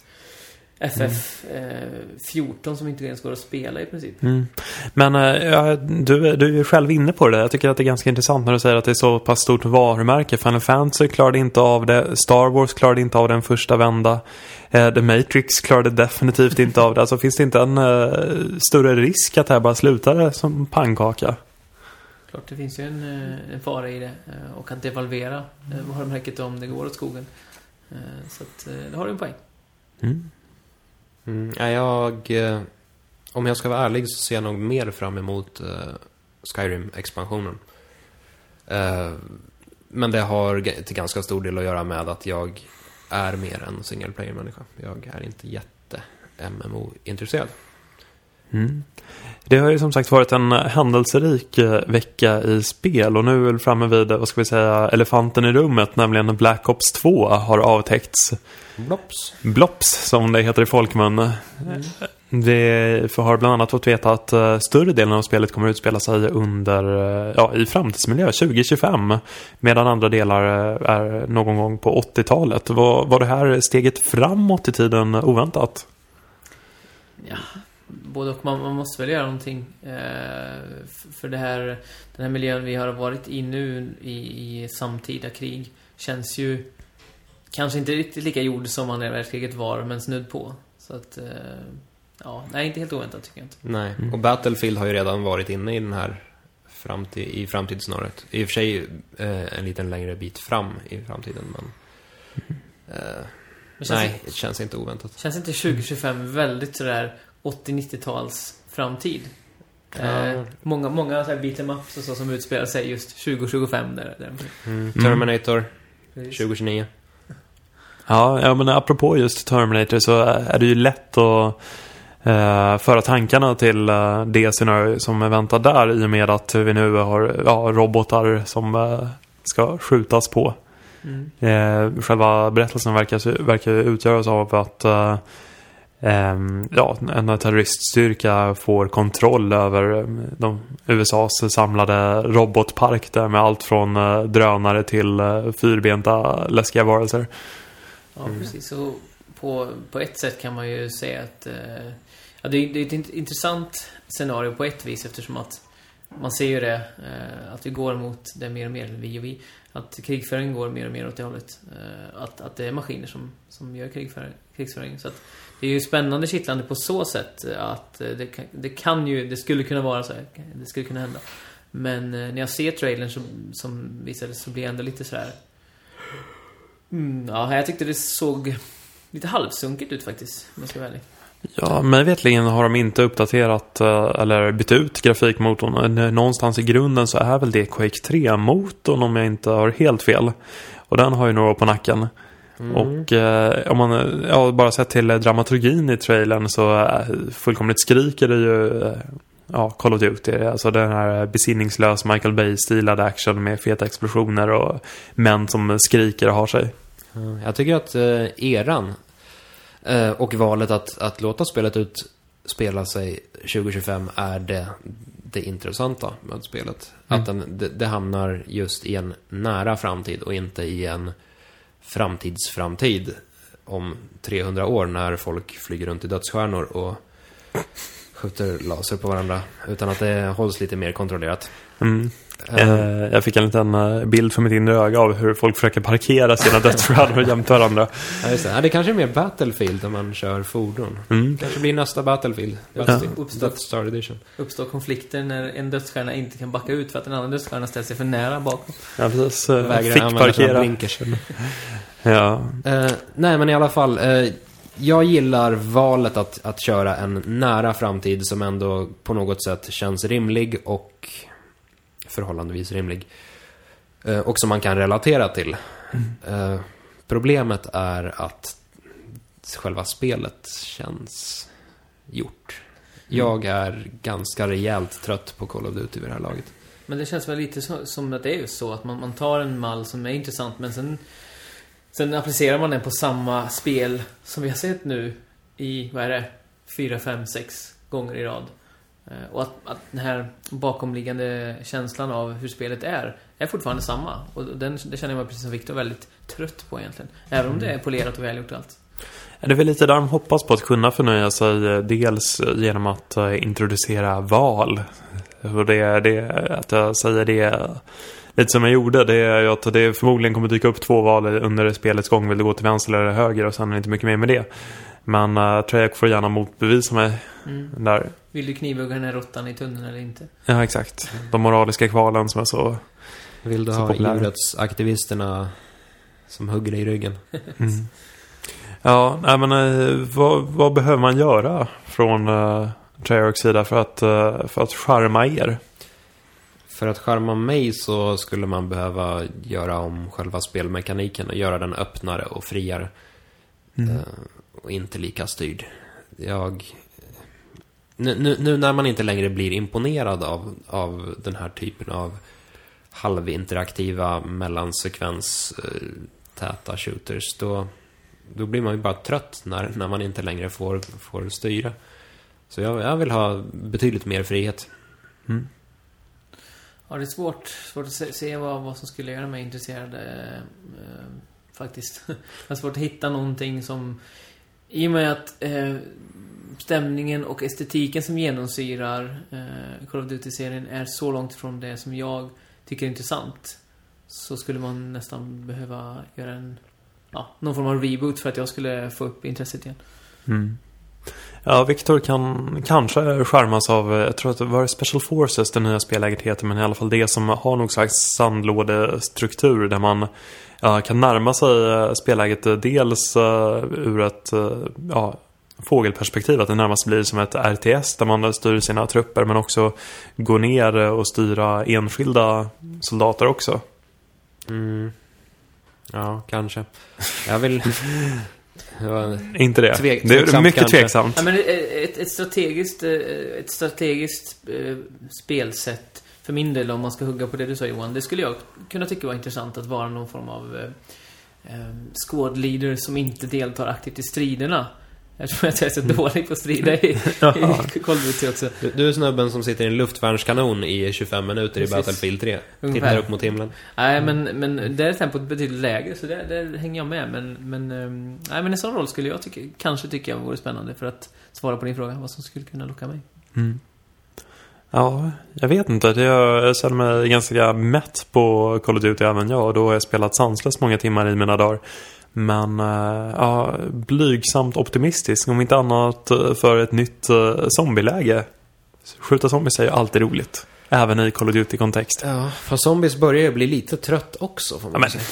FF eh, 14 som inte ens går att spela i princip. Mm. Men ja, du, du är ju själv inne på det. Jag tycker att det är ganska intressant när du säger att det är så pass stort varumärke. Final Fantasy klarade inte av det. Star Wars klarade inte av den första vända. Eh, The Matrix klarade definitivt inte av det. Alltså finns det inte en eh, större risk att det här bara slutar som pannkaka? Klart, det finns ju en, en fara i det. Och att devalvera varumärket om det går åt skogen. Så att, det har du en poäng. Mm. Mm, jag... Eh, om jag ska vara ärlig så ser jag nog mer fram emot eh, Skyrim-expansionen. Eh, men det har till ganska stor del att göra med att jag är mer en single player-människa. Jag är inte jätte-MMO-intresserad. Mm. Det har ju som sagt varit en händelserik eh, vecka i spel och nu är vi framme vid, vad ska vi säga, elefanten i rummet, nämligen Black Ops 2 har avtäckts. Blops. Blops, som det heter i folkmun. Vi har bland annat fått veta att eh, större delen av spelet kommer att utspela sig under, eh, ja, i framtidsmiljö 2025. Medan andra delar eh, är någon gång på 80-talet. Var, var det här steget framåt i tiden oväntat? Ja, både och. Man, man måste väl göra någonting. Eh, för det här, den här miljön vi har varit i nu i, i samtida krig känns ju kanske inte riktigt lika gjord som andra världskriget var, men snudd på. Så att, eh, ja, nej, inte helt oväntat tycker jag inte. Nej, och Battlefield har ju redan varit inne i den här framtid, i framtidssnåret. I och för sig eh, en liten längre bit fram i framtiden, men... Eh, Men känns, nej, det känns inte oväntat. känns inte 2025 väldigt sådär 80-90-tals framtid? Eh, Ja. många, många så här beat'em ups och så som utspelar sig just 2025 där, där. Mm. Terminator Precis. 2029. Ja, ja, men apropå just Terminator så är det ju lätt att eh, föra tankarna till eh, det scenario som är väntat där i och med att vi nu har ja, robotar som eh, ska skjutas på. Mm. Eh, själva berättelsen verkar, verkar utgöras av att eh, Ehm, ja, en terroriststyrka får kontroll över ehm, de, USAs samlade robotpark där med allt från eh, drönare till eh, fyrbenta läskiga varelser. Ja, precis. Och på, på ett sätt kan man ju säga att... Eh, ja, det, är, det är ett intressant scenario på ett vis eftersom att man ser ju det, eh, att vi går mot det mer och mer, vi och vi, att krigföringen går mer och mer åt det hållet. Eh, att, att det är maskiner som, som gör krigföring, krigföring. Så att det är ju spännande, kittlande på så sätt att eh, det kan, det kan ju, det skulle kunna vara så här, det skulle kunna hända. Men eh, när jag ser trailern som, som visades så blir jag ändå lite så här. Mm, ja, jag tyckte det såg lite halvsunkigt ut faktiskt, om jag ska vara ärlig. Ja, mig vetligen har de inte uppdaterat eh, eller bytt ut grafikmotorn. Någonstans i grunden så är väl det Quake 3-motorn om jag inte har helt fel. Och den har ju några år på nacken. Och eh, om man eh, ja, bara sett till eh, dramaturgin i trailern så eh, fullkomligt skriker det ju eh, ja, Call of Duty. Alltså den här besinningslös Michael Bay-stilade action med feta explosioner och män som skriker och har sig. Ja, Jag tycker att eh, eran eh, och valet att, att låta spelet utspela sig 2025 är det, det intressanta med spelet. Att den, det, det hamnar just i en nära framtid och inte i en framtidsframtid om 300 år när folk flyger runt i dödsstjärnor och skjuter laser på varandra. Utan att det hålls lite mer kontrollerat. Mm. Eh, jag fick en liten eh, bild för mitt inre öga av hur folk försöker parkera sina dödsstjärnor jämte varandra. ja, just det. Ja, det kanske är mer Battlefield när man kör fordon. Mm. kanske blir nästa Battlefield. Ja. Uppstår- Death Star Edition. Uppstår konflikter när en dödsstjärna inte kan backa ut för att en annan dödsstjärna ställer sig för nära bakom. Ja, precis. Vägrar Fick parkera. blinkers. Ja. Eh, nej, men i alla fall. Eh, jag gillar valet att, att köra en nära framtid som ändå på något sätt känns rimlig och förhållandevis rimlig. Eh, och som man kan relatera till. Eh, problemet är att själva spelet känns gjort. Jag är ganska rejält trött på Call of Duty vid det här laget. Men det känns väl lite så, som att det är så att man, man tar en mall som är intressant men sen Sen applicerar man den på samma spel som vi har sett nu i, vad är det? Fyra, fem, sex gånger i rad. Eh, Och att, att den här bakomliggande känslan av hur spelet är, är fortfarande samma. Och den, det känner jag mig precis som Viktor väldigt trött på egentligen. Även om det är polerat och välgjort och allt. Det är väl lite där de hoppas på att kunna förnöja sig. eh, Dels genom att eh, introducera val. Och det, det, att jag säger det lite som jag gjorde. Det är att det förmodligen kommer dyka upp två val under spelets gång. Vill du gå till vänster eller höger? Och sen är det inte mycket mer med det. Men uh, Treyarch får gärna motbevisa mig Mm. där. Vill du knivhugga den här råttan i tunneln eller inte? Ja, exakt. De moraliska kvalen som är så... Vill du Så ha idrottsaktivisterna som hugger dig i ryggen? Mm. Ja, nej, men eh, vad, vad behöver man göra från uh, Treyarchs sida för att, uh, för att charma er? För att skärma mig så skulle man behöva göra om själva spelmekaniken och göra den öppnare och friare. Mm. Och inte lika styrd. Jag... Nu, nu, nu när man inte längre blir imponerad av, av den här typen av halvinteraktiva mellansekvens eh, täta shooters, då, då blir man ju bara trött när, när man inte längre får, får styra. Så jag, jag vill ha betydligt mer frihet. Mm. Ja, det är svårt, svårt att se, se vad, vad som skulle göra mig intresserad eh, eh, faktiskt. Det är svårt att hitta någonting som... I och med att eh, stämningen och estetiken som genomsyrar eh, Call of Duty-serien är så långt ifrån det som jag tycker är intressant. Så skulle man nästan behöva göra en... Ja, någon form av reboot för att jag skulle få upp intresset igen. Mm. Ja, Victor kan kanske skärmas av, eh, jag tror att det var Special Forces, det nya spelläget heter, men i alla fall det som har någon slags sandlådestruktur där man ja, kan närma sig eh, spelläget eh, dels uh, ur ett uh, ja, fågelperspektiv, att det närmast blir som ett RTS där man styr sina trupper, men också gå ner och styra enskilda soldater också. Mm. Ja, kanske. Jag vill... Inte det? Tvek- det är mycket kanske. tveksamt. Ja, men ett, ett strategiskt, eh, ett strategiskt eh, spelsätt för min del, om man ska hugga på det du sa Johan, det skulle jag kunna tycka var intressant att vara någon form av eh, eh, squad leader som inte deltar aktivt i striderna. Eftersom jag är så dålig på att strida i, i Call of Duty också. Du, du är snubben som sitter i en luftvärnskanon i 25 minuter Precis. i Battlefield 3. Ungefär. Tittar upp mot himlen. Nej, men, men där är tempot betydligt lägre, så där, där hänger jag med. Men, men, ehm, nej, men en sån roll skulle jag tycka, kanske tycka jag vore spännande för att svara på din fråga, vad som skulle kunna locka mig. Mm. Ja, jag vet inte. Det- Jag känner mig ganska mätt på Call of Duty även jag. Och då har jag spelat sanslöst många timmar i mina dagar. Men eh, ja, blygsamt optimistisk. Om inte annat eh, för ett nytt uh, zombieläge. Skjuta zombies är ju alltid roligt. Även i Call of Duty-kontext. Ja, för zombies börjar ju bli lite trött också, får man Ja, säga.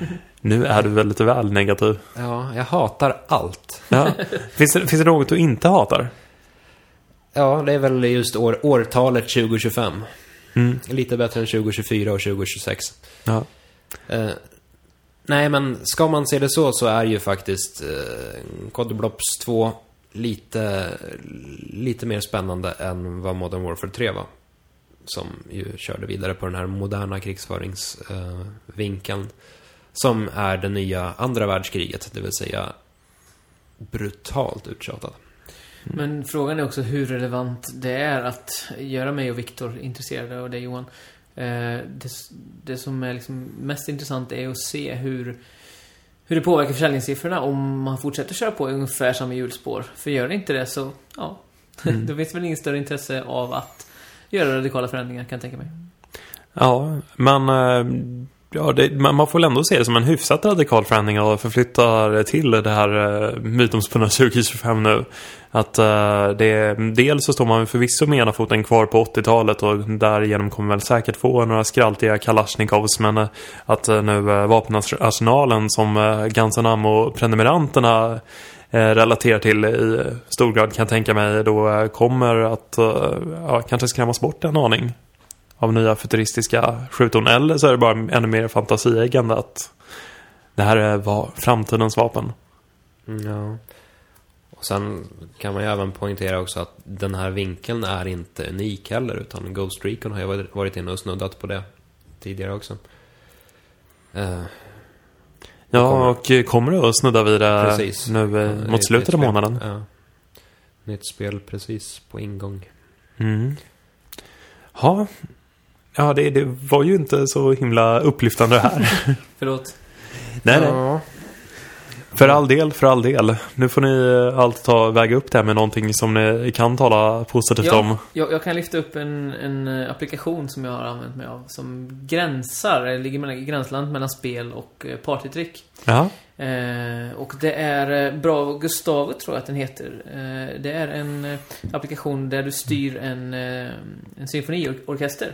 Nu är du väl lite väl negativ. Ja, jag hatar allt. Ja. finns, det, finns det något du inte hatar? Ja, det är väl just år, årtalet 2025. Mm. Lite bättre än 2024 och 2026. Ja. Eh, nej, men ska man se det så, så är ju faktiskt eh, Cod Blops 2 lite, lite mer spännande än vad Modern Warfare 3 var. Som ju körde vidare på den här moderna krigsföringsvinkeln. Eh, som är det nya andra världskriget, det vill säga brutalt uttjatat. Mm. Men frågan är också hur relevant det är att göra mig och Viktor intresserade av det Johan. Eh, det, det som är liksom mest intressant är att se hur, hur det påverkar försäljningssiffrorna om man fortsätter köra på ungefär samma hjulspår. För gör det inte det så, ja, Mm. då finns väl ingen större intresse av att göra radikala förändringar kan jag tänka mig. Ja, men eh, ja, det, man får väl ändå se det som en hyfsat radikal förändring att förflyttar till det här uh, mytomspunna 2025 nu. Att uh, det, dels så står man förvisso med ena foten kvar på 80-talet och därigenom kommer väl säkert få några skraltiga kalasjnikovs men uh, att uh, nu uh, vapenarsenalen som uh, Guns prenumeranterna relaterar till i stor grad kan jag tänka mig då kommer att ja, kanske skrämmas bort en aning av nya futuristiska skjutorn. Eller så är det bara ännu mer fantasieggande att det här är framtidens vapen. Mm, Ja. Och sen kan man ju även poängtera också att den här vinkeln är inte unik heller, utan Ghost Recon har ju varit- inne och snuddat på det tidigare också. Eh, Ja, kommer. och kommer du att snudda vid det Precis. nu eh, ett mot slutet av månaden? Ja. Nytt spel precis på ingång. Mm. Ja, ja det, det var ju inte så himla upplyftande här. Förlåt. nej, nej. Ja. För all del, för all del. Nu får ni eh, alltid ta väga upp det här med någonting som ni kan tala positivt Ja. om. Jag, jag kan lyfta upp en, en eh, applikation som jag har använt mig av som gränsar, ligger mellan, i gränslandet mellan spel och eh, partytrick. Ja. Eh, och det är Bravo Gustavo tror jag att den heter. Eh, det är en applikation där du styr en, en symfoniorkester.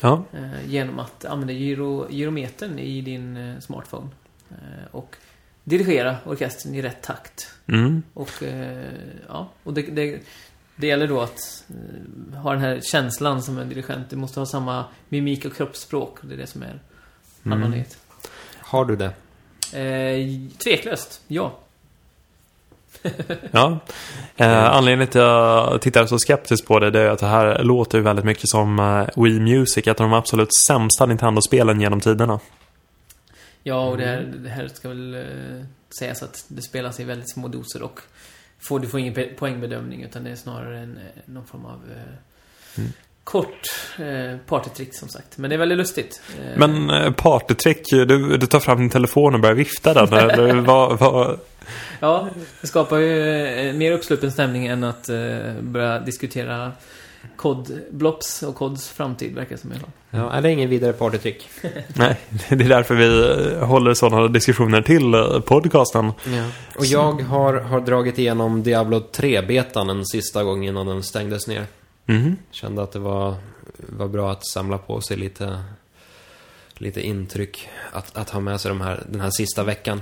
Ja. Eh, genom att använda gyro, gyrometern i din eh, smartphone. Eh, och dirigera orkestern i rätt takt. Mm. Och ja, och det, det, det gäller då att ha den här känslan som en dirigent. Du måste ha samma mimik och kroppsspråk. Det är det som är Mm. allvarligt. Har du det? Eh, tveklöst, ja. Ja. Eh, anledningen till att jag tittar så skeptiskt på det, det är att det här låter ju väldigt mycket som eh, Wii Music, ett av de absolut sämsta Nintendo-spelen genom tiderna. Ja, och det här, det här ska väl eh, sägas att det spelas i väldigt små doser och får, du får ingen poängbedömning utan det är snarare en, eh, någon form av eh, Mm. Kort eh, partytrick som sagt. Men det är väldigt lustigt. Eh, Men eh, partytrick, du, du tar fram din telefon och börjar vifta den, eller vad, vad, Ja, det skapar ju mer uppsluppen stämning än att eh, börja diskutera kodblops och kods framtid, verkar det som i alla fall. Ja, är det ingen vidare partytrick? Nej, det är därför vi håller sådana diskussioner till podcasten. Ja. Och jag har, har dragit igenom Diablo 3-betan en sista gång innan den stängdes ner. Mhm. Kände att det var, var bra att samla på sig lite, lite intryck. Att, att ha med sig de här, den här sista veckan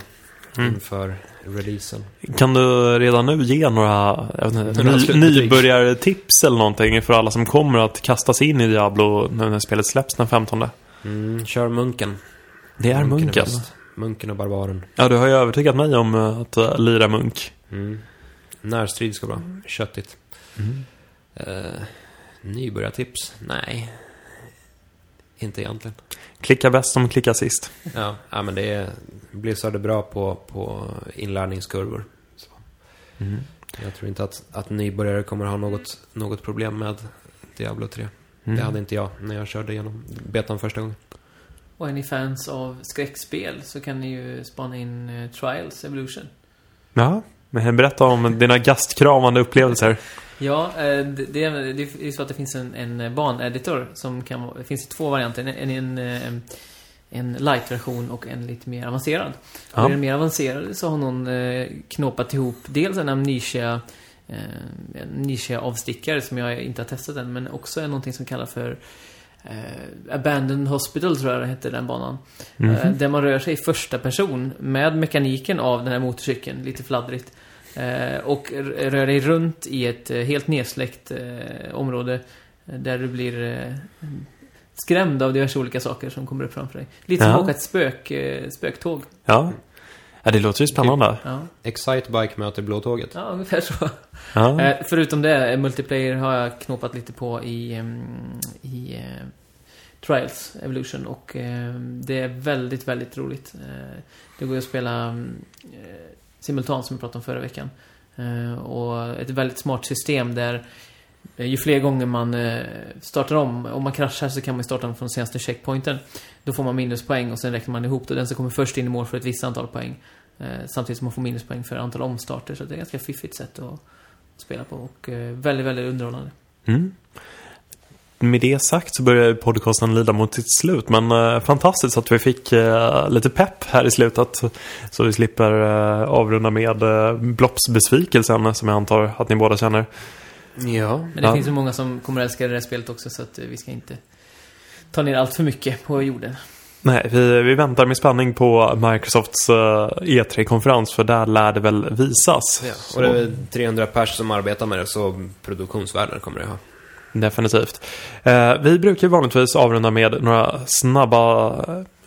Mm. inför releasen. Kan du redan nu ge några inte, ny, nybörjartips eller någonting för alla som kommer att kasta sig in i Diablo när spelet släpps den 15? Mm, kör munken. Det är munken. bäst. Munken och barbaren. Ja, du har ju övertygat mig om eh, att uh, lira munk. Mm. Närstrid ska vara bra. Köttigt. Mm. Uh, nybörjartips? Nej. Inte egentligen. Klicka bäst som klickar sist. Ja, ja men det är... Blizzard är bra på, på inlärningskurvor. Så. Mm. Jag tror inte att, att nybörjare kommer ha något, något problem med Diablo 3. Mm. Det hade inte jag när jag körde igenom betan första gången. Och är ni fans av skräckspel så kan ni ju spana in eh, Trials Evolution. Ja, men berätta om dina gastkramande upplevelser. Ja, eh, det, är- är så att det finns en, en baneditor som kan Det finns två varianter. En, en, en, en light-version och en lite mer avancerad. Ja. Och i den mer avancerade så har någon eh, knåpat ihop dels en Amnesia eh, en Amnesia-avstickare som jag inte har testat än, men också är någonting som kallas för eh, Abandoned Hospital tror jag det heter den banan. Mhm. Eh, där man rör sig i första person med mekaniken av den här motorcykeln, lite fladdrigt. Eh, och rör dig runt i ett eh, helt nedsläckt eh, område där du blir skrämd av diverse olika saker som kommer upp framför dig. Lite som Ja. att åka ett spök, spöktåg. Ja. ja, det låter ju spännande. Ja. Excitebike möter Blåtåget. ja, ungefär så. Ja. Förutom det, multiplayer har jag knåpat lite på i, i Trials Evolution och eh, det är väldigt, väldigt roligt. Eh, det går ju att spela mm, eh, simultant som vi pratade om förra veckan. Eh, och ett väldigt smart system där eh, ju fler gånger man eh, startar om, om man kraschar så kan man starta om från senaste checkpointen. Då får man minuspoäng och sen räknar man ihop det. Den som kommer först in i mål får ett visst antal poäng. Samtidigt som man får minuspoäng för antal omstarter. Så det är ett ganska fiffigt sätt att spela på och väldigt, väldigt underhållande. Mm. Med det sagt så börjar podcasten lida mot sitt slut. Men eh, fantastiskt att vi fick eh, lite pepp här i slutet. Så vi slipper eh, avrunda med eh, Blops-besvikelsen som jag antar att ni båda känner. Ja. Men det Ja. finns ju många som kommer att älska det här spelet också så att eh, vi ska inte ta ner allt för mycket på jorden. Nej, vi, vi väntar med spänning på Microsofts eh, E3-konferens för där lär det väl visas. ja. Och det är väl 300 pers som arbetar med det, så produktionsvärden kommer det ha. Definitivt. Eh, vi brukar vanligtvis avrunda med några snabba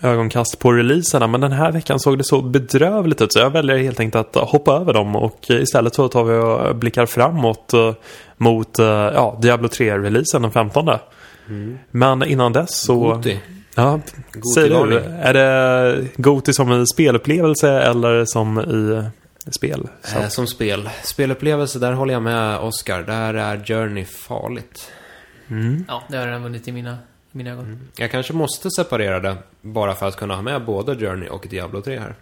ögonkast på releaserna. Men den här veckan såg det så bedrövligt ut så jag väljer helt enkelt att hoppa över dem. Och istället så tar vi och blickar framåt eh, mot eh, ja, Diablo 3-releasen den 15. Men innan dess så... Goti. Ja, Goti säg du. Är det Goti som i spelupplevelse eller som i spel? Så. Eh, som spel. Spelupplevelse, där håller jag med Oscar. Där är Journey farligt. Mm. Ja, det har redan vunnit i mina, i mina ögon. Jag kanske måste separera det bara för att kunna ha med både Journey och Diablo 3 här.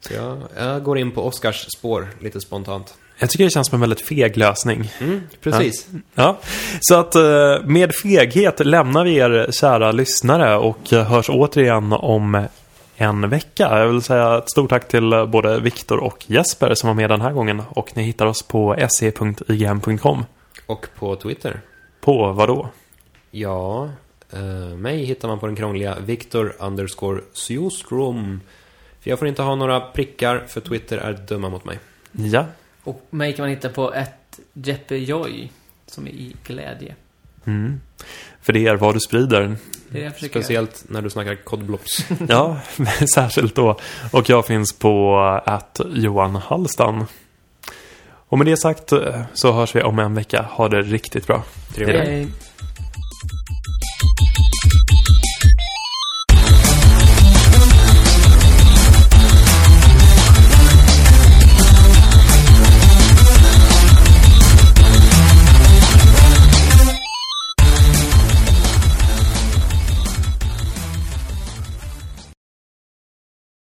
Så jag, jag går in på Oscars spår lite spontant. Jag tycker det känns som en väldigt feg lösning. Mm, precis. Ja, så att eh, med feghet lämnar vi er kära lyssnare och hörs återigen om en vecka. Jag vill säga ett stort tack till eh, både Viktor och Jesper som var med den här gången. Och ni hittar oss på se.igm.com. Och på Twitter. På vad då? Ja, eh, mig hittar man på den krångliga Victor underscore Sjostrom. För jag får inte ha några prickar, för Twitter är dumma mot mig. Ja. Och mig kan man hitta på ett Jeppe Joy, som är i glädje. Mm. För det är vad du sprider. Det är det jag försöker göra. Speciellt när du snackar kodblops. Ja, särskilt då. Och jag finns på att Johan Hallstan. Och med det sagt eh, så hörs vi om en vecka. Ha det riktigt bra. Trevligt. Hej.